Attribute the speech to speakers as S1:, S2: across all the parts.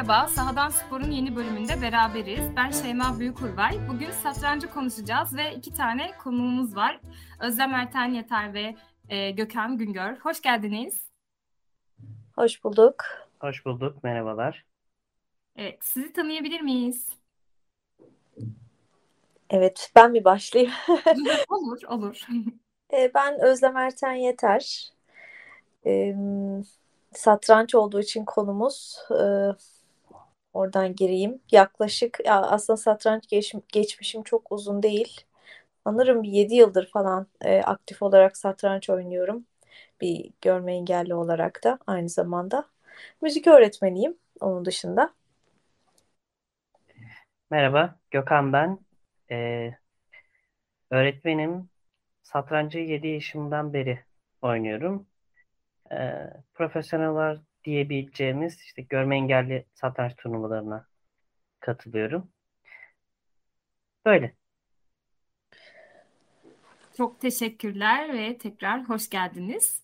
S1: Merhaba. Sahadan Spor'un yeni bölümünde beraberiz. Ben Şeyma Büyükurvay. Bugün satrancı konuşacağız ve iki tane konuğumuz var. Özlem Erten Yeter ve e, Gökhan Güngör. Hoş geldiniz.
S2: Hoş bulduk.
S3: Hoş bulduk, merhabalar.
S1: Evet, sizi tanıyabilir miyiz?
S2: Evet, ben mi başlayayım?
S1: olur, olur.
S2: E, ben Özlem Erten Yeter. E, satranç olduğu için konumuz e, oradan gireyim. Yaklaşık ya aslında satranç geç, geçmişim çok uzun değil. Sanırım 7 yıldır falan e, aktif olarak satranç oynuyorum. Bir görme engelli olarak da aynı zamanda. Müzik öğretmeniyim onun dışında.
S3: Merhaba, Gökhan ben. Ee, öğretmenim. Satrancı 7 yaşımdan beri oynuyorum. Ee, profesyonel diyebileceğimiz işte görme engelli satranç turnuvalarına katılıyorum. Böyle.
S1: Çok teşekkürler ve tekrar hoş geldiniz.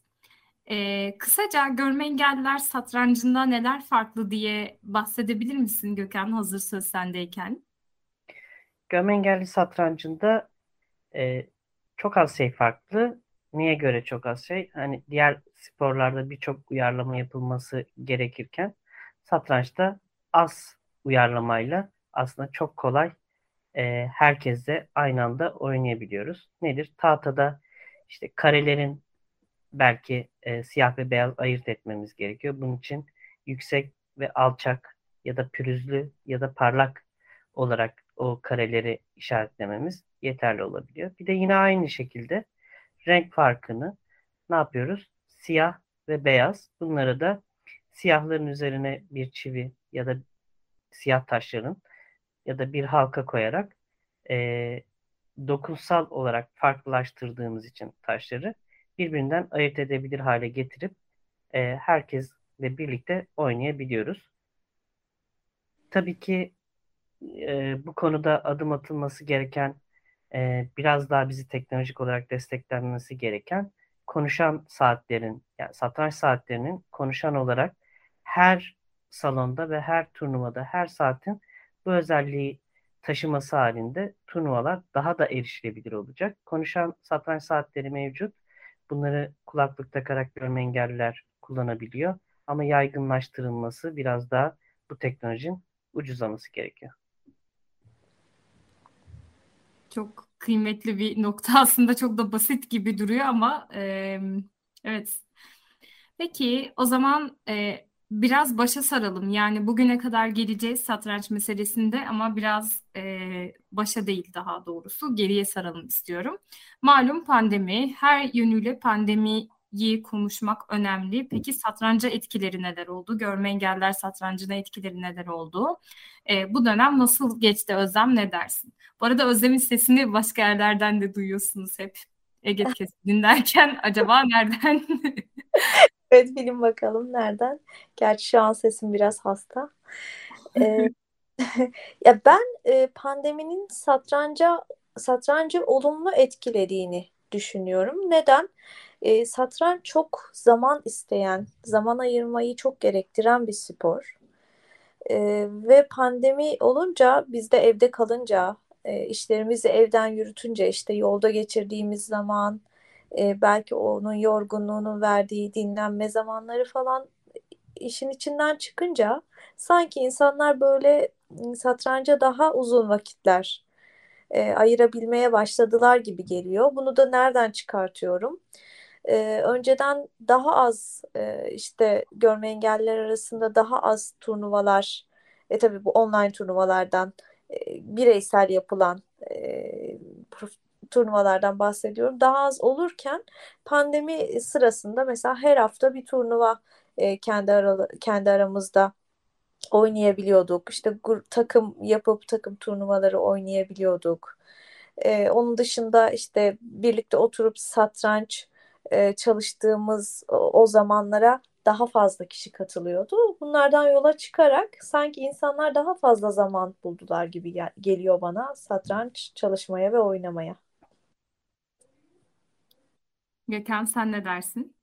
S1: Ee, kısaca görme engelliler satrancında neler farklı diye bahsedebilir misin Gökhan hazır söz sendeyken?
S3: Görme engelli satrancında e, çok az şey farklı. Niye göre çok az şey? Hani diğer sporlarda birçok uyarlama yapılması gerekirken satrançta az uyarlamayla aslında çok kolay e, herkesle aynı anda oynayabiliyoruz. Nedir? Tahtada işte karelerin belki e, siyah ve beyaz ayırt etmemiz gerekiyor. Bunun için yüksek ve alçak ya da pürüzlü ya da parlak olarak o kareleri işaretlememiz yeterli olabiliyor. Bir de yine aynı şekilde renk farkını ne yapıyoruz? Siyah ve beyaz. Bunları da siyahların üzerine bir çivi ya da siyah taşların ya da bir halka koyarak e, dokunsal olarak farklılaştırdığımız için taşları birbirinden ayırt edebilir hale getirip e, herkesle birlikte oynayabiliyoruz. Tabii ki e, bu konuda adım atılması gereken e, biraz daha bizi teknolojik olarak desteklenmesi gereken konuşan saatlerin yani satranç saatlerinin konuşan olarak her salonda ve her turnuvada her saatin bu özelliği taşıması halinde turnuvalar daha da erişilebilir olacak. Konuşan satranç saatleri mevcut. Bunları kulaklık takarak görme engelliler kullanabiliyor. Ama yaygınlaştırılması biraz daha bu teknolojinin ucuzlaması gerekiyor.
S1: Çok kıymetli bir nokta aslında çok da basit gibi duruyor ama e, evet. Peki o zaman e, biraz başa saralım. Yani bugüne kadar geleceğiz satranç meselesinde ama biraz e, başa değil daha doğrusu geriye saralım istiyorum. Malum pandemi, her yönüyle pandemiyi konuşmak önemli. Peki satranca etkileri neler oldu? Görme engeller satrancına etkileri neler oldu? E, bu dönem nasıl geçti Özlem ne dersin? Bu arada Özlem'in sesini başka yerlerden de duyuyorsunuz hep. Ege dinlerken acaba nereden?
S2: Evet bilin bakalım nereden. Gerçi şu an sesim biraz hasta. Ee, ya ben e, pandeminin satranca satrancı olumlu etkilediğini düşünüyorum. Neden? E, satranç çok zaman isteyen, zaman ayırmayı çok gerektiren bir spor. E, ve pandemi olunca biz de evde kalınca, e, işlerimizi evden yürütünce işte yolda geçirdiğimiz zaman, e, belki onun yorgunluğunun verdiği dinlenme zamanları falan işin içinden çıkınca sanki insanlar böyle satranca daha uzun vakitler e, ayırabilmeye başladılar gibi geliyor. Bunu da nereden çıkartıyorum? E, önceden daha az e, işte görme engelliler arasında daha az turnuvalar, e tabii bu online turnuvalardan e, bireysel yapılan e, turnuvalardan bahsediyorum. Daha az olurken pandemi sırasında mesela her hafta bir turnuva e, kendi aralı, kendi aramızda oynayabiliyorduk. İşte takım yapıp takım turnuvaları oynayabiliyorduk. Ee, onun dışında işte birlikte oturup satranç e, çalıştığımız o, o zamanlara daha fazla kişi katılıyordu. Bunlardan yola çıkarak sanki insanlar daha fazla zaman buldular gibi gel- geliyor bana satranç çalışmaya ve oynamaya.
S1: Gökhan sen ne dersin?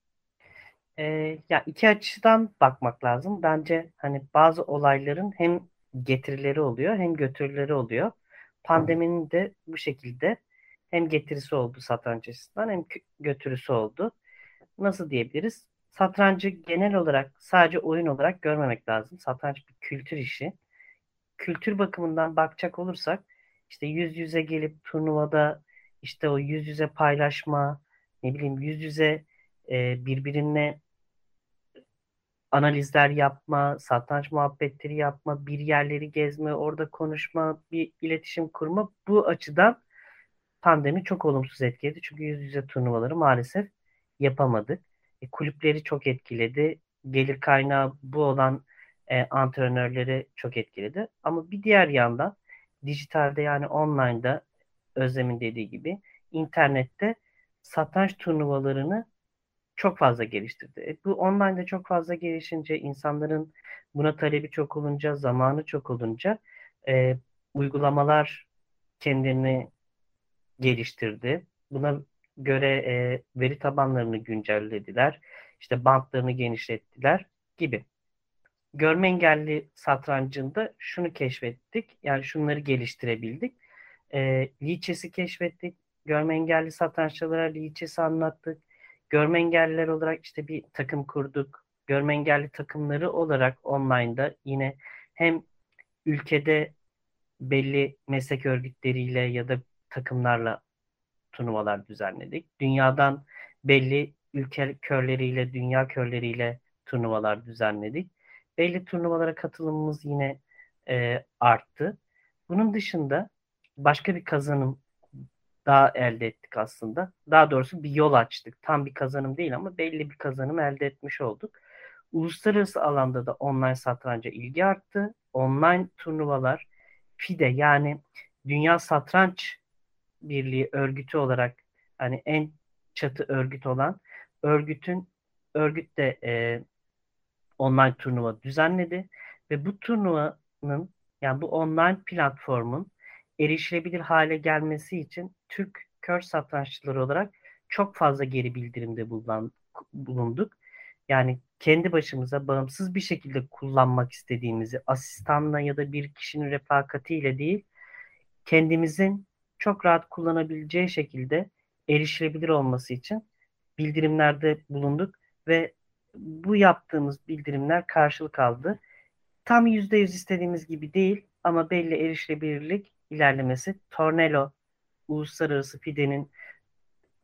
S3: Ee, ya iki açıdan bakmak lazım. Bence hani bazı olayların hem getirileri oluyor hem götürüleri oluyor. Pandeminin de bu şekilde hem getirisi oldu satranç açısından hem götürüsü oldu. Nasıl diyebiliriz? Satrancı genel olarak sadece oyun olarak görmemek lazım. Satranç bir kültür işi. Kültür bakımından bakacak olursak işte yüz yüze gelip turnuvada işte o yüz yüze paylaşma, ne bileyim yüz yüze e, birbirine analizler yapma, satranç muhabbetleri yapma, bir yerleri gezme, orada konuşma, bir iletişim kurma bu açıdan pandemi çok olumsuz etkiledi. Çünkü yüz yüze turnuvaları maalesef yapamadık. E, kulüpleri çok etkiledi. Gelir kaynağı bu olan e, antrenörleri çok etkiledi. Ama bir diğer yandan dijitalde yani online'da Özlem'in dediği gibi internette satranç turnuvalarını çok fazla geliştirdi. E, bu online'da çok fazla gelişince insanların buna talebi çok olunca, zamanı çok olunca e, uygulamalar kendini geliştirdi. Buna göre e, veri tabanlarını güncellediler. İşte bantlarını genişlettiler gibi. Görme engelli satrancında şunu keşfettik. Yani şunları geliştirebildik. E, Lichess'i keşfettik. Görme engelli satranççılara Lichess'i anlattık görme engelliler olarak işte bir takım kurduk. Görme engelli takımları olarak online'da yine hem ülkede belli meslek örgütleriyle ya da takımlarla turnuvalar düzenledik. Dünyadan belli ülke körleriyle, dünya körleriyle turnuvalar düzenledik. Belli turnuvalara katılımımız yine e, arttı. Bunun dışında başka bir kazanım daha elde ettik aslında. Daha doğrusu bir yol açtık. Tam bir kazanım değil ama belli bir kazanım elde etmiş olduk. Uluslararası alanda da online satranca ilgi arttı. Online turnuvalar FIDE yani Dünya Satranç Birliği örgütü olarak hani en çatı örgüt olan örgütün örgüt de e, online turnuva düzenledi ve bu turnuvanın yani bu online platformun erişilebilir hale gelmesi için Türk kör satranççıları olarak çok fazla geri bildirimde bulunan, bulunduk. Yani kendi başımıza bağımsız bir şekilde kullanmak istediğimizi asistanla ya da bir kişinin refakatiyle değil kendimizin çok rahat kullanabileceği şekilde erişilebilir olması için bildirimlerde bulunduk ve bu yaptığımız bildirimler karşılık aldı. Tam %100 istediğimiz gibi değil ama belli erişilebilirlik ilerlemesi Tornello Uluslararası FIDE'nin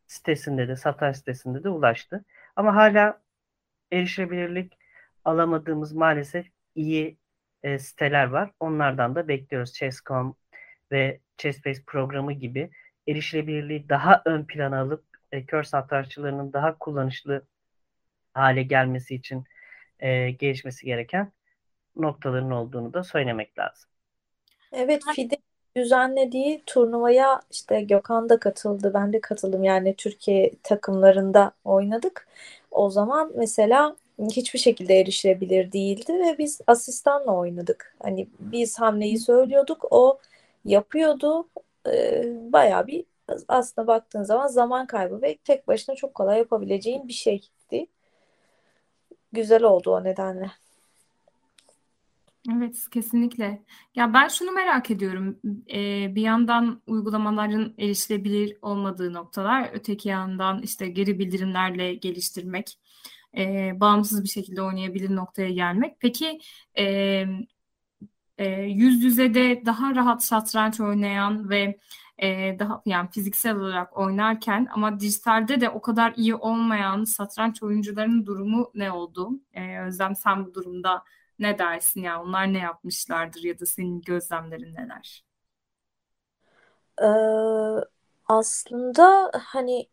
S3: sitesinde de, satış sitesinde de ulaştı. Ama hala erişebilirlik alamadığımız maalesef iyi e, siteler var. Onlardan da bekliyoruz. Chess.com ve Chessbase programı gibi erişilebilirliği daha ön plana alıp e, kör satranççılarının daha kullanışlı hale gelmesi için e, gelişmesi gereken noktaların olduğunu da söylemek lazım.
S2: Evet, FIDE düzenlediği turnuvaya işte Gökhan da katıldı, ben de katıldım. Yani Türkiye takımlarında oynadık. O zaman mesela hiçbir şekilde erişilebilir değildi ve biz asistanla oynadık. Hani biz hamleyi söylüyorduk, o yapıyordu. Ee, bayağı bir aslında baktığın zaman zaman kaybı ve tek başına çok kolay yapabileceğin bir şeydi. Güzel oldu o nedenle.
S1: Evet, kesinlikle. Ya ben şunu merak ediyorum. Ee, bir yandan uygulamaların erişilebilir olmadığı noktalar, öteki yandan işte geri bildirimlerle geliştirmek, e, bağımsız bir şekilde oynayabilir noktaya gelmek. Peki e, e, yüz yüze de daha rahat satranç oynayan ve e, daha yani fiziksel olarak oynarken ama dijitalde de o kadar iyi olmayan satranç oyuncularının durumu ne oldu? E, Özlem sen bu durumda ne dersin ya? Onlar ne yapmışlardır ya da senin gözlemlerin neler?
S2: Ee, aslında hani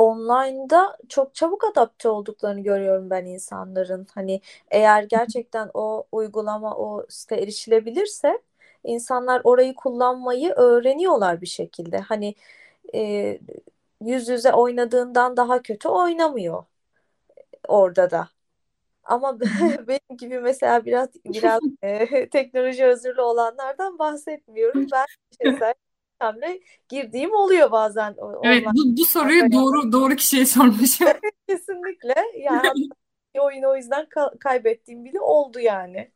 S2: online'da çok çabuk adapte olduklarını görüyorum ben insanların. Hani eğer gerçekten o uygulama o site erişilebilirse insanlar orayı kullanmayı öğreniyorlar bir şekilde. Hani e, yüz yüze oynadığından daha kötü oynamıyor orada da. Ama benim gibi mesela biraz biraz e, teknoloji özürlü olanlardan bahsetmiyorum. Ben şahsen hamle girdiğim oluyor bazen.
S1: Evet, bu, bu soruyu doğru doğru kişiye sormuşum.
S2: Kesinlikle. Yani oyunu o yüzden ka- kaybettiğim bile oldu yani.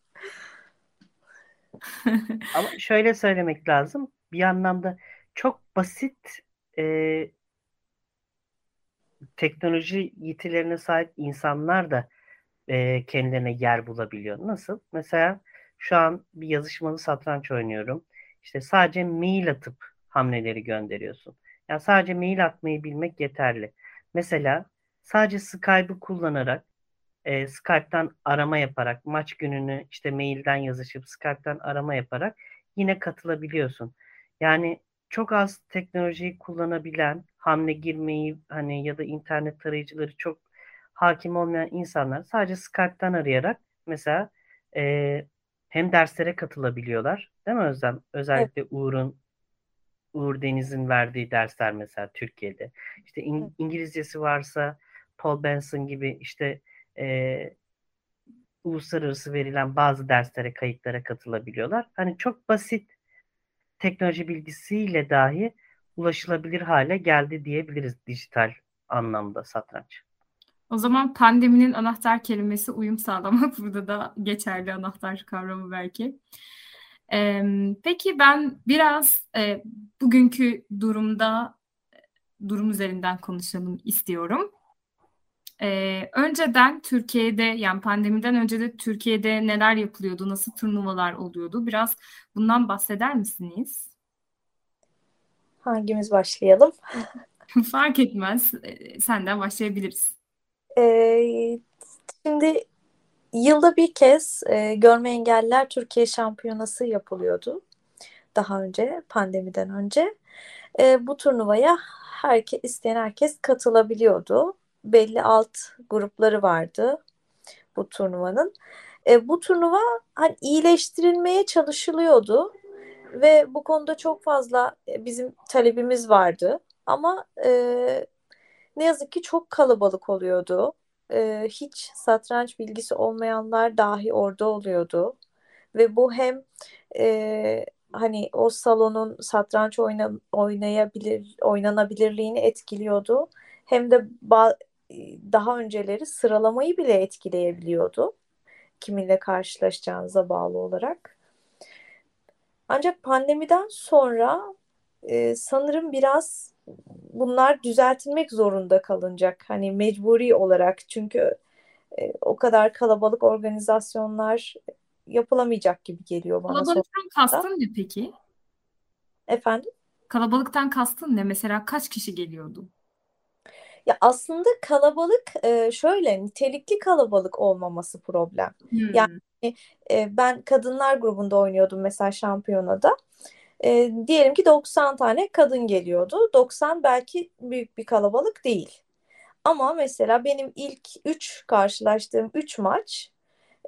S3: Ama şöyle söylemek lazım. Bir anlamda çok basit e, teknoloji yetilerine sahip insanlar da e, kendilerine yer bulabiliyor. Nasıl? Mesela şu an bir yazışmalı satranç oynuyorum. İşte sadece mail atıp hamleleri gönderiyorsun. Yani sadece mail atmayı bilmek yeterli. Mesela sadece Skype'ı kullanarak e, Skype'tan arama yaparak maç gününü işte mailden yazışıp Skype'tan arama yaparak yine katılabiliyorsun. Yani çok az teknolojiyi kullanabilen, hamle girmeyi hani ya da internet tarayıcıları çok hakim olmayan insanlar sadece Skype'tan arayarak mesela e, hem derslere katılabiliyorlar. Değil mi Özlem? Özellikle evet. Uğur'un Uğur Deniz'in verdiği dersler mesela Türkiye'de. İşte İng- İngilizcesi varsa Paul Benson gibi işte e, uluslararası verilen bazı derslere, kayıtlara katılabiliyorlar. Hani çok basit teknoloji bilgisiyle dahi ulaşılabilir hale geldi diyebiliriz dijital anlamda satranç.
S1: O zaman pandeminin anahtar kelimesi uyum sağlamak burada da geçerli anahtar kavramı belki. Peki ben biraz e, bugünkü durumda durum üzerinden konuşalım istiyorum. Ee, önceden Türkiye'de yani pandemiden önce de Türkiye'de neler yapılıyordu, nasıl turnuvalar oluyordu? Biraz bundan bahseder misiniz?
S2: Hangimiz başlayalım?
S1: Fark etmez. Senden başlayabiliriz.
S2: Ee, şimdi yılda bir kez e, görme engelliler Türkiye şampiyonası yapılıyordu. Daha önce pandemiden önce. E, bu turnuvaya herkes isteyen herkes katılabiliyordu. Belli alt grupları vardı bu turnuvanın. E, bu turnuva hani iyileştirilmeye çalışılıyordu ve bu konuda çok fazla bizim talebimiz vardı. Ama e, ne yazık ki çok kalabalık oluyordu. Ee, hiç satranç bilgisi olmayanlar dahi orada oluyordu. Ve bu hem e, hani o salonun satranç oyna, oynayabilir oynanabilirliğini etkiliyordu. Hem de daha önceleri sıralamayı bile etkileyebiliyordu. Kiminle karşılaşacağınıza bağlı olarak. Ancak pandemiden sonra e, sanırım biraz bunlar düzeltilmek zorunda kalınacak. Hani mecburi olarak çünkü e, o kadar kalabalık organizasyonlar yapılamayacak gibi geliyor bana.
S1: Kalabalıktan kastın ne peki?
S2: Efendim?
S1: Kalabalıktan kastın ne? Mesela kaç kişi geliyordu?
S2: Ya aslında kalabalık e, şöyle nitelikli kalabalık olmaması problem. Hmm. Yani e, ben kadınlar grubunda oynuyordum mesela şampiyonada. E, diyelim ki 90 tane kadın geliyordu. 90 belki büyük bir kalabalık değil. Ama mesela benim ilk 3 karşılaştığım 3 maç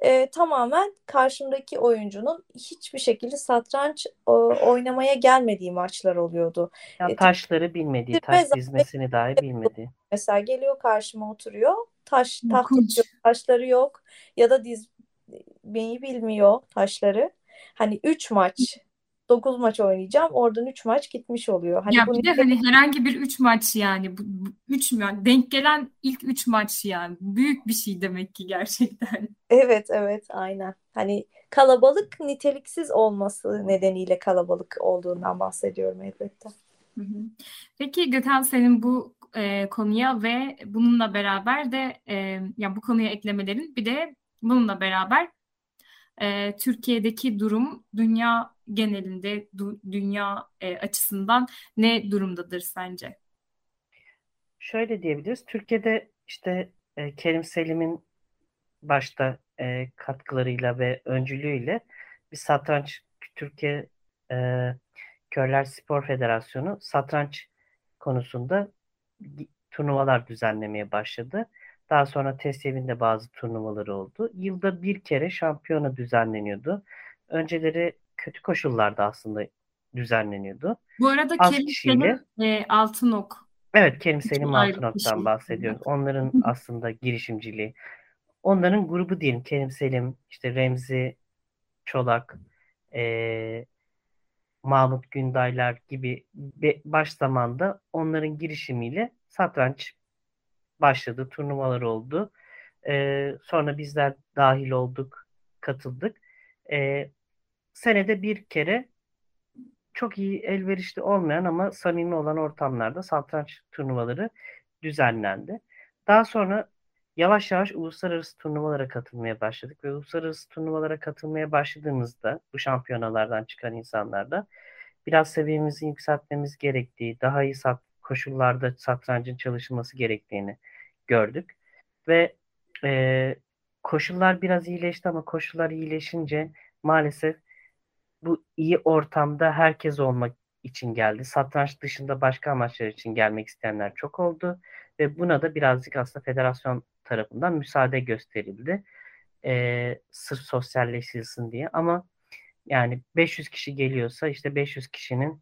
S2: e, tamamen karşımdaki oyuncunun hiçbir şekilde satranç e, oynamaya gelmediği maçlar oluyordu.
S3: Ya taşları bilmediği, taş dizmesini dahi bilmediği.
S2: Mesela geliyor karşıma oturuyor. Taş tahtası taşları yok ya da dizmeyi bilmiyor taşları. Hani 3 maç 9 maç oynayacağım. Oradan 3 maç gitmiş oluyor.
S1: Hani ya bir de hani herhangi bir 3 maç yani. Bu, bu, üç yani denk gelen ilk 3 maç yani. Büyük bir şey demek ki gerçekten.
S2: Evet evet aynen. Hani kalabalık niteliksiz olması nedeniyle kalabalık olduğundan bahsediyorum elbette.
S1: Peki Gökhan senin bu e, konuya ve bununla beraber de e, ya bu konuya eklemelerin bir de bununla beraber e, Türkiye'deki durum dünya genelinde du, dünya e, açısından ne durumdadır sence?
S3: Şöyle diyebiliriz. Türkiye'de işte e, Kerim Selim'in başta e, katkılarıyla ve öncülüğüyle bir satranç Türkiye e, Körler Spor Federasyonu satranç konusunda turnuvalar düzenlemeye başladı. Daha sonra TESEV'in de bazı turnuvaları oldu. Yılda bir kere şampiyona düzenleniyordu. Önceleri kötü koşullarda aslında düzenleniyordu.
S1: Bu arada
S3: Az
S1: Kerim
S3: kişiyle.
S1: Selim e, Altınok.
S3: Evet, Kerim Selim Altınok'tan bahsediyoruz. Onların aslında girişimciliği. Onların grubu diyelim. Kerim Selim, işte Remzi Çolak, eee, Mahmut Gündaylar gibi be- baş zamanda onların girişimiyle satranç başladı. Turnuvalar oldu. Eee, sonra bizler dahil olduk, katıldık. Eee, senede bir kere çok iyi elverişli olmayan ama samimi olan ortamlarda satranç turnuvaları düzenlendi. Daha sonra yavaş yavaş uluslararası turnuvalara katılmaya başladık ve uluslararası turnuvalara katılmaya başladığımızda bu şampiyonalardan çıkan insanlarda biraz seviyemizi yükseltmemiz gerektiği, daha iyi sat koşullarda satrancın çalışılması gerektiğini gördük. Ve e, koşullar biraz iyileşti ama koşullar iyileşince maalesef bu iyi ortamda herkes olmak için geldi. Satranç dışında başka amaçlar için gelmek isteyenler çok oldu ve buna da birazcık aslında federasyon tarafından müsaade gösterildi. Ee, sırf sosyalleşilsin diye ama yani 500 kişi geliyorsa işte 500 kişinin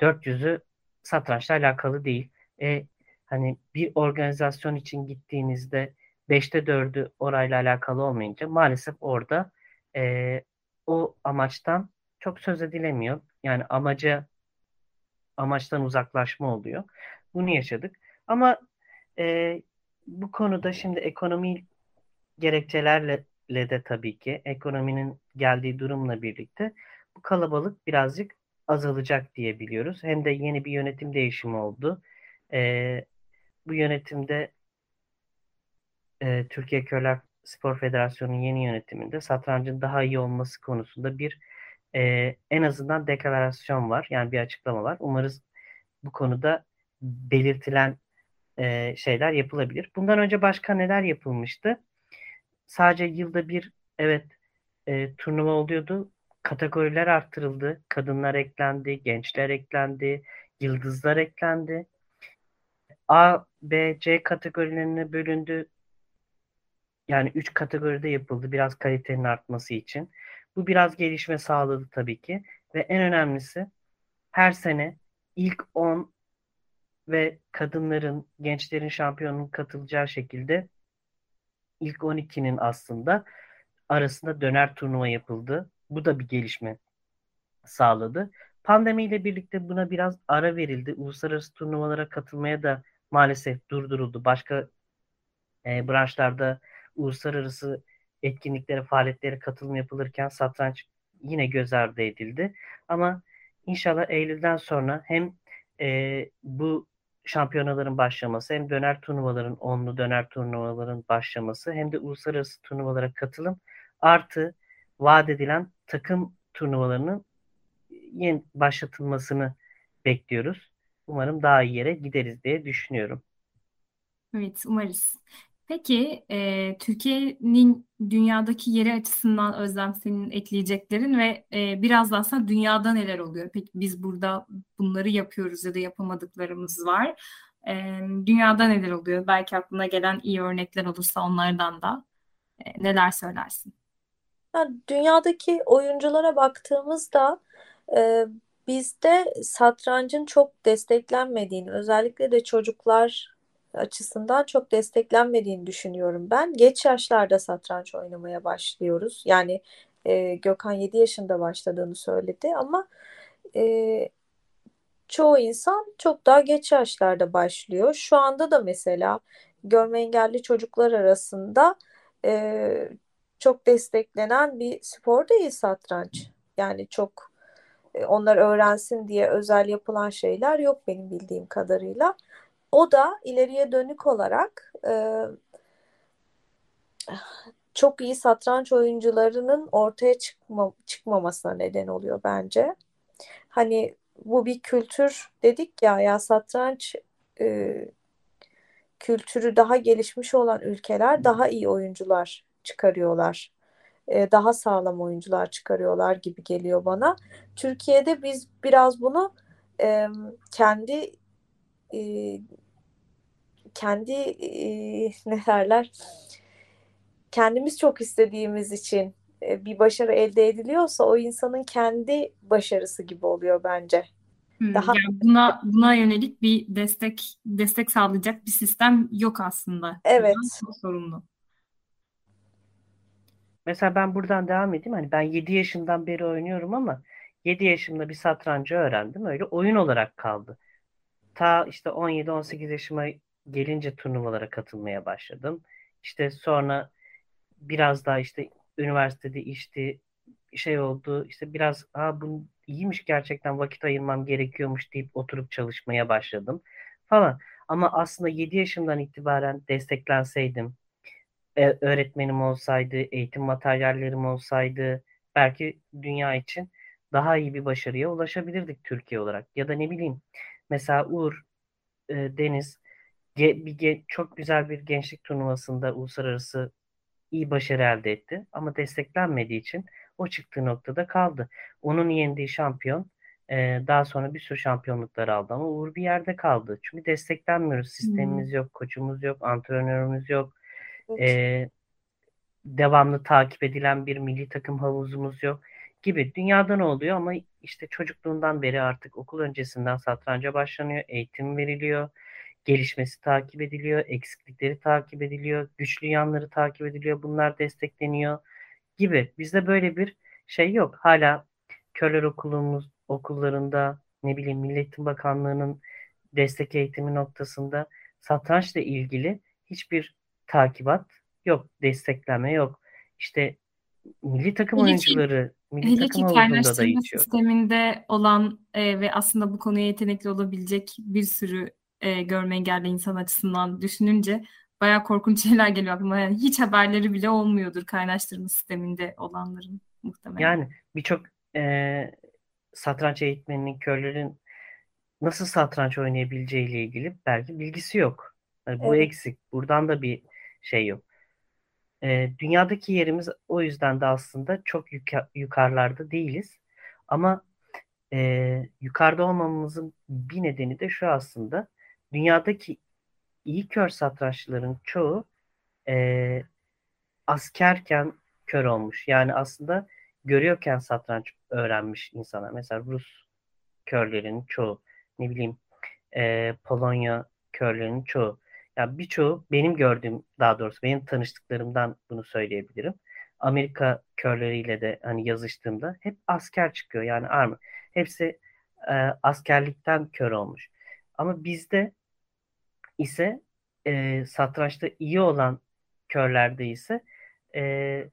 S3: 400'ü satrançla alakalı değil. E, hani bir organizasyon için gittiğinizde 5'te 4'ü orayla alakalı olmayınca maalesef orada e, o amaçtan çok söz edilemiyor. Yani amaca amaçtan uzaklaşma oluyor. Bunu yaşadık. Ama e, bu konuda şimdi ekonomi gerekçelerle de tabii ki ekonominin geldiği durumla birlikte bu kalabalık birazcık azalacak diye biliyoruz. Hem de yeni bir yönetim değişimi oldu. E, bu yönetimde e, Türkiye Körler Spor Federasyonu'nun yeni yönetiminde satrancın daha iyi olması konusunda bir e, en azından deklarasyon var. Yani bir açıklama var. Umarız bu konuda belirtilen e, şeyler yapılabilir. Bundan önce başka neler yapılmıştı? Sadece yılda bir evet e, turnuva oluyordu. Kategoriler arttırıldı. Kadınlar eklendi, gençler eklendi, yıldızlar eklendi. A, B, C kategorilerine bölündü. Yani üç kategoride yapıldı biraz kalitenin artması için. Bu biraz gelişme sağladı tabii ki. Ve en önemlisi her sene ilk 10 ve kadınların, gençlerin şampiyonun katılacağı şekilde ilk 12'nin aslında arasında döner turnuva yapıldı. Bu da bir gelişme sağladı. Pandemiyle birlikte buna biraz ara verildi. Uluslararası turnuvalara katılmaya da maalesef durduruldu. Başka e, branşlarda uluslararası etkinliklere, faaliyetlere katılım yapılırken satranç yine göz ardı edildi. Ama inşallah Eylül'den sonra hem e, bu şampiyonaların başlaması hem döner turnuvaların, onlu döner turnuvaların başlaması hem de uluslararası turnuvalara katılım artı vaat edilen takım turnuvalarının yeni başlatılmasını bekliyoruz. Umarım daha iyi yere gideriz diye düşünüyorum.
S1: Evet, umarız. Peki, e, Türkiye'nin dünyadaki yeri açısından Özlem senin ekleyeceklerin ve e, biraz da aslında dünyada neler oluyor? Peki biz burada bunları yapıyoruz ya da yapamadıklarımız var. E, dünyada neler oluyor? Belki aklına gelen iyi örnekler olursa onlardan da e, neler söylersin?
S2: Ya, dünyadaki oyunculara baktığımızda e, bizde satrancın çok desteklenmediğini, özellikle de çocuklar açısından çok desteklenmediğini düşünüyorum ben. Geç yaşlarda satranç oynamaya başlıyoruz. Yani e, Gökhan 7 yaşında başladığını söyledi ama e, çoğu insan çok daha geç yaşlarda başlıyor. Şu anda da mesela görme engelli çocuklar arasında e, çok desteklenen bir spor değil satranç. Yani çok e, onlar öğrensin diye özel yapılan şeyler yok benim bildiğim kadarıyla. O da ileriye dönük olarak e, çok iyi satranç oyuncularının ortaya çıkma, çıkmamasına neden oluyor bence. Hani bu bir kültür dedik ya ya satranç e, kültürü daha gelişmiş olan ülkeler daha iyi oyuncular çıkarıyorlar. E, daha sağlam oyuncular çıkarıyorlar gibi geliyor bana. Türkiye'de biz biraz bunu e, kendi e, kendi e, ne derler kendimiz çok istediğimiz için bir başarı elde ediliyorsa o insanın kendi başarısı gibi oluyor bence.
S1: Hmm,
S2: Daha
S1: yani buna buna yönelik bir destek destek sağlayacak bir sistem yok aslında.
S2: evet.
S1: Çok sorumlu.
S3: Mesela ben buradan devam edeyim. Hani ben 7 yaşımdan beri oynuyorum ama 7 yaşımda bir satrancı öğrendim. Öyle oyun olarak kaldı. Ta işte 17-18 yaşıma gelince turnuvalara katılmaya başladım. İşte sonra biraz daha işte üniversitede işte şey oldu. İşte biraz Aa, bu iyiymiş gerçekten vakit ayırmam gerekiyormuş deyip oturup çalışmaya başladım falan. Ama aslında 7 yaşımdan itibaren desteklenseydim, e, öğretmenim olsaydı, eğitim materyallerim olsaydı belki dünya için daha iyi bir başarıya ulaşabilirdik Türkiye olarak. Ya da ne bileyim mesela Uğur e, Deniz ge- bir ge- çok güzel bir gençlik turnuvasında uluslararası iyi başarı elde etti. Ama desteklenmediği için o çıktığı noktada kaldı. Onun yendiği şampiyon e, daha sonra bir sürü şampiyonluklar aldı ama Uğur bir yerde kaldı. Çünkü desteklenmiyoruz.
S1: Hmm.
S3: Sistemimiz yok, koçumuz yok, antrenörümüz yok. E, devamlı takip edilen bir milli takım havuzumuz yok gibi. Dünyada ne oluyor ama işte çocukluğundan beri artık okul öncesinden satranca başlanıyor, eğitim veriliyor, gelişmesi takip ediliyor, eksiklikleri takip ediliyor, güçlü yanları takip ediliyor, bunlar destekleniyor gibi. Bizde böyle bir şey yok. Hala körler okulumuz okullarında ne bileyim Milli Bakanlığı'nın destek eğitimi noktasında satrançla ilgili hiçbir takibat yok, destekleme yok. İşte milli takım
S1: Hele ki
S3: oyuncuları milli
S1: hele
S3: takım
S1: ki kaynaştırma sisteminde olan e, ve aslında bu konuya yetenekli olabilecek bir sürü e, görme engelli insan açısından düşününce bayağı korkunç şeyler geliyor aklıma. Yani hiç haberleri bile olmuyordur kaynaştırma sisteminde olanların muhtemelen.
S3: Yani birçok e, satranç eğitmeninin, körlerin nasıl satranç oynayabileceğiyle ilgili belki bilgisi yok. Yani bu
S2: Evet.
S3: eksik. Buradan da bir şey yok. E, dünyadaki yerimiz o yüzden de aslında çok yuka- yukarılarda değiliz. Ama e, yukarıda olmamamızın bir nedeni de şu aslında. Dünyadaki iyi kör satranççıların çoğu e, askerken kör olmuş. Yani aslında görüyorken satranç öğrenmiş insanlar. Mesela Rus körlerin çoğu, ne bileyim e, Polonya körlerinin çoğu. Yani birçoğu benim gördüğüm, daha doğrusu benim tanıştıklarımdan bunu söyleyebilirim. Amerika körleriyle de hani yazıştığımda hep asker çıkıyor. Yani army. Hepsi e, askerlikten kör olmuş. Ama bizde ise e, satrançta iyi olan körlerde ise e,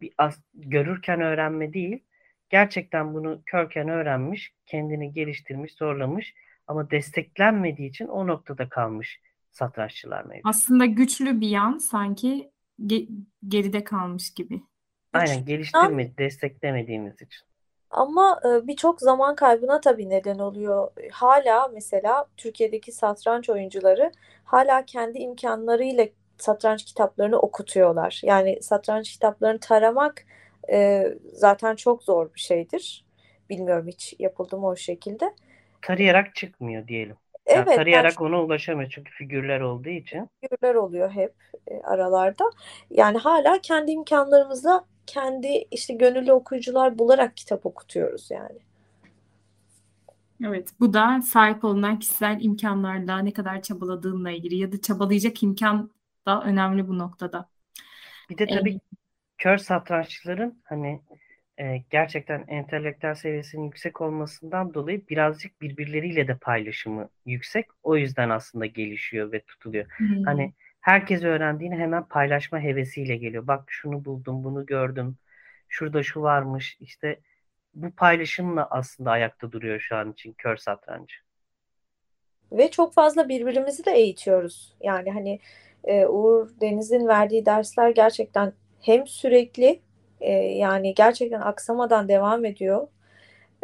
S3: bir as- görürken öğrenme değil, gerçekten bunu körken öğrenmiş, kendini geliştirmiş, zorlamış ama desteklenmediği için o noktada kalmış satranççılar mevcut.
S1: Aslında güçlü bir yan sanki ge- geride kalmış gibi.
S3: Aynen
S2: Güçlü
S3: geliştirmedi, desteklemediğimiz için.
S2: Ama e, birçok zaman kaybına tabii neden oluyor. Hala mesela Türkiye'deki satranç oyuncuları hala kendi imkanlarıyla satranç kitaplarını okutuyorlar. Yani satranç kitaplarını taramak e, zaten çok zor bir şeydir. Bilmiyorum hiç yapıldı mı o şekilde.
S3: Tarayarak çıkmıyor diyelim. Yani
S2: Evet, yani
S3: tarayarak ona ulaşamıyor çünkü figürler olduğu için.
S2: figürler oluyor hep e, aralarda. Yani hala kendi imkanlarımızla kendi işte gönüllü okuyucular bularak kitap okutuyoruz yani.
S1: Evet, bu da sahip olunan kişisel imkanlarla ne kadar çabaladığınla ilgili ya da çabalayacak imkan da önemli bu noktada.
S3: Bir de
S1: Ee,
S3: tabii kör satranççıların hani e, gerçekten entelektüel seviyesinin yüksek olmasından dolayı birazcık birbirleriyle de paylaşımı yüksek. O yüzden aslında gelişiyor ve tutuluyor.
S1: hmm,
S3: Hani herkes öğrendiğini hemen paylaşma hevesiyle geliyor. Bak şunu buldum, bunu gördüm. Şurada şu varmış. İşte bu paylaşımla aslında ayakta duruyor şu an için kör satrancı.
S2: Ve çok fazla birbirimizi de eğitiyoruz. Yani hani e, Uğur Deniz'in verdiği dersler gerçekten hem sürekli e, yani gerçekten aksamadan devam ediyor.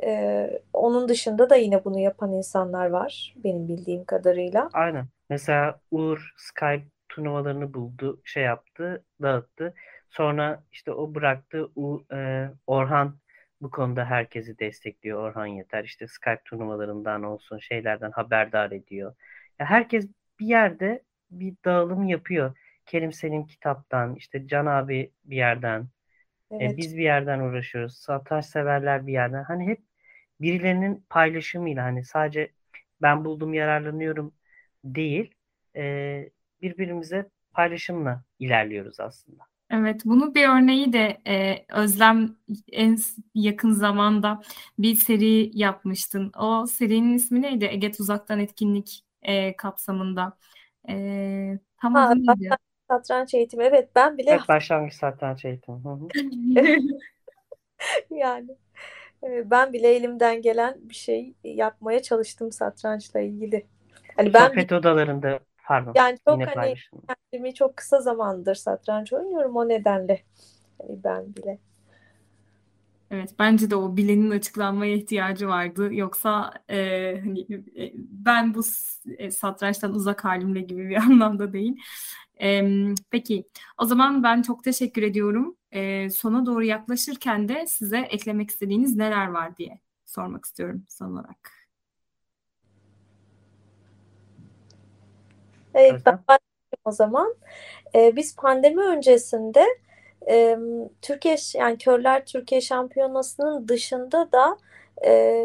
S2: E, onun dışında da yine bunu yapan insanlar var benim bildiğim kadarıyla.
S3: Aynen. Mesela Uğur Skype turnuvalarını buldu, şey yaptı, dağıttı. Sonra işte o bıraktı. U, e, Orhan bu konuda herkesi destekliyor. Orhan Yeter işte Skype turnuvalarından olsun şeylerden haberdar ediyor. Ya herkes bir yerde bir dağılım yapıyor. Kerim Selim kitaptan, işte Can abi bir yerden, e,
S2: Evet.
S3: biz bir yerden uğraşıyoruz. Satranç severler bir yerden. Hani hep birilerinin paylaşımıyla hani sadece ben buldum yararlanıyorum değil, e, birbirimize paylaşımla ilerliyoruz aslında.
S1: Evet, bunu bir örneği de e, Özlem en yakın zamanda bir seri yapmıştın. O serinin ismi neydi? Ege Tuzak'tan etkinlik e, kapsamında. E, tam
S2: Ha,
S1: adı neydi?
S2: Satranç eğitimi. Evet ben bile
S3: Evet, başlangıç satranç eğitimi. Hı hı.
S2: yani e, ben bile elimden gelen bir şey yapmaya çalıştım satrançla ilgili. Hani ben
S3: Sohbet odalarında pardon
S2: yani çok
S3: yine
S2: hani kendimi çok kısa zamandır satranç oynuyorum o nedenle. Hani ben bile.
S1: Evet, bence de o bilenin açıklanmaya ihtiyacı vardı. Yoksa e, hani e, ben bu s- e, satrançtan uzak halimle gibi bir anlamda değil. E, peki, o zaman ben çok teşekkür ediyorum. E, sona doğru yaklaşırken de size eklemek istediğiniz neler var diye sormak istiyorum son olarak.
S2: Evet, ben o zaman. Ee, biz pandemi öncesinde e, Türkiye yani Körler Türkiye Şampiyonası'nın dışında da e,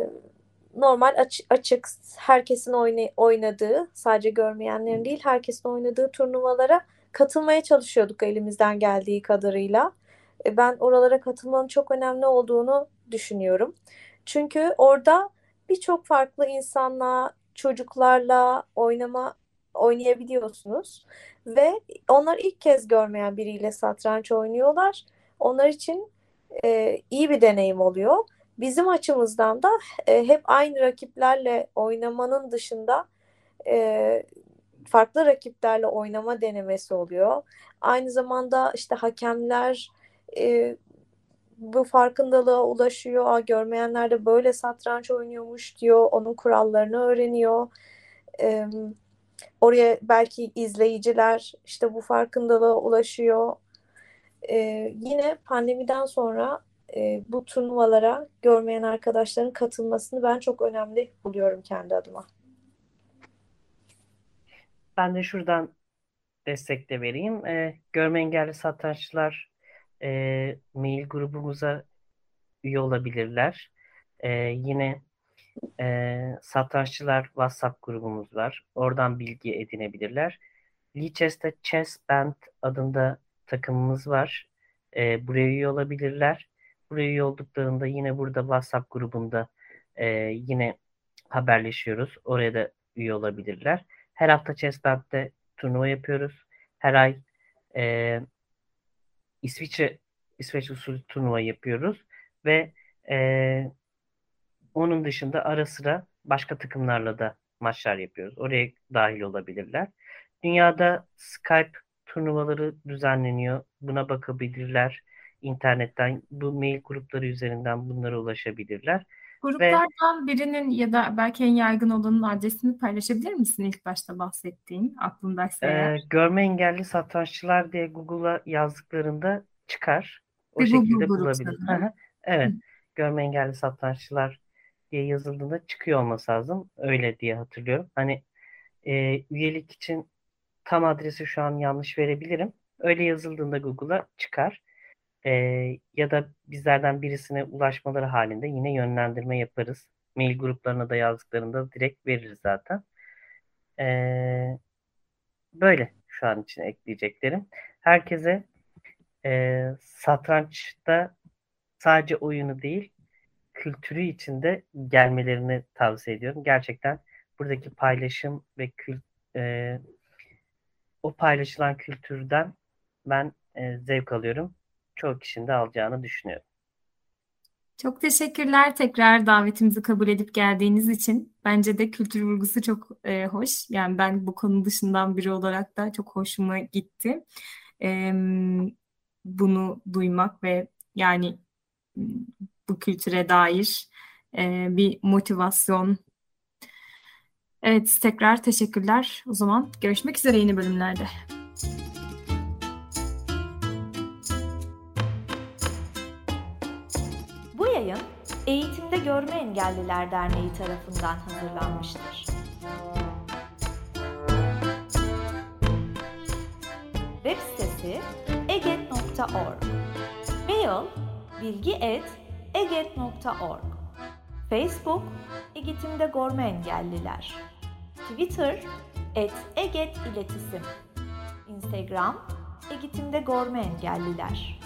S2: normal aç- açık herkesin oyna- oynadığı sadece görmeyenlerin değil herkesin oynadığı turnuvalara katılmaya çalışıyorduk elimizden geldiği kadarıyla. E, ben oralara katılmanın çok önemli olduğunu düşünüyorum. Çünkü orada birçok farklı insanla, çocuklarla oynama oynayabiliyorsunuz ve onlar ilk kez görmeyen biriyle satranç oynuyorlar. Onlar için e, iyi bir deneyim oluyor. Bizim açımızdan da e, hep aynı rakiplerle oynamanın dışında e, farklı rakiplerle oynama denemesi oluyor. Aynı zamanda işte hakemler e, bu farkındalığa ulaşıyor. Aa, görmeyenler de böyle satranç oynuyormuş diyor. Onun kurallarını öğreniyor. E, oraya belki izleyiciler işte bu farkındalığa ulaşıyor. E, yine pandemiden sonra e, bu turnuvalara görmeyen arkadaşların katılmasını ben çok önemli buluyorum kendi adıma.
S3: Ben de şuradan destek de vereyim. Ee, görme engelli satranççılar e, mail grubumuza üye olabilirler. Ee, yine e, satranççılar WhatsApp grubumuz var. Oradan bilgi edinebilirler. Lichess'te Chess Band adında takımımız var. Ee, buraya üye olabilirler. Buraya üye olduklarında yine burada WhatsApp grubunda e, yine haberleşiyoruz. Oraya da üye olabilirler. Her hafta Band'de turnuva yapıyoruz. Her ay e, İsviçre İsveç usulü turnuva yapıyoruz ve e, onun dışında ara sıra başka takımlarla da maçlar yapıyoruz. Oraya dahil olabilirler. Dünyada Skype turnuvaları düzenleniyor. Buna bakabilirler. İnternetten bu mail grupları üzerinden bunlara ulaşabilirler. Ve
S1: Gruplardan birinin ya da belki en yaygın olanın adresini paylaşabilir misin ilk başta bahsettiğin aklındaysa
S3: e,
S1: eğer?
S3: görme engelli satranççılar diye Google'a yazdıklarında çıkar. O
S1: Google
S3: şekilde
S1: grup
S3: bulabilir. Hı. Evet. Görme engelli satranççılar diye yazıldığında çıkıyor olması lazım. Öyle diye hatırlıyorum. Hani e, üyelik için tam adresi şu an yanlış verebilirim. Öyle yazıldığında Google'a çıkar. E, ya da bizlerden birisine ulaşmaları halinde yine yönlendirme yaparız. Mail gruplarına da yazdıklarında direkt veririz zaten. E, böyle şu an için ekleyeceklerim. Herkese e, satrançta sadece oyunu değil, kültürü içinde gelmelerini tavsiye ediyorum. Gerçekten buradaki paylaşım ve kül, e, o paylaşılan kültürden ben e, zevk alıyorum. Çoğu kişinin de alacağını düşünüyorum.
S1: Çok teşekkürler tekrar davetimizi kabul edip geldiğiniz için. Bence de kültür vurgusu çok e, hoş. Yani ben bu konu dışından biri olarak da çok hoşuma gitti. E, bunu duymak ve yani bu kültüre dair e, bir motivasyon. Evet, tekrar teşekkürler. O zaman görüşmek üzere yeni bölümlerde.
S4: Görme Engelliler Derneği tarafından hazırlanmıştır.
S2: Web sitesi eget.org Mail bilgi.eget.org Facebook Eğitimde Görme Engelliler. Twitter et Eget İletisim. Instagram Eğitimde Görme Engelliler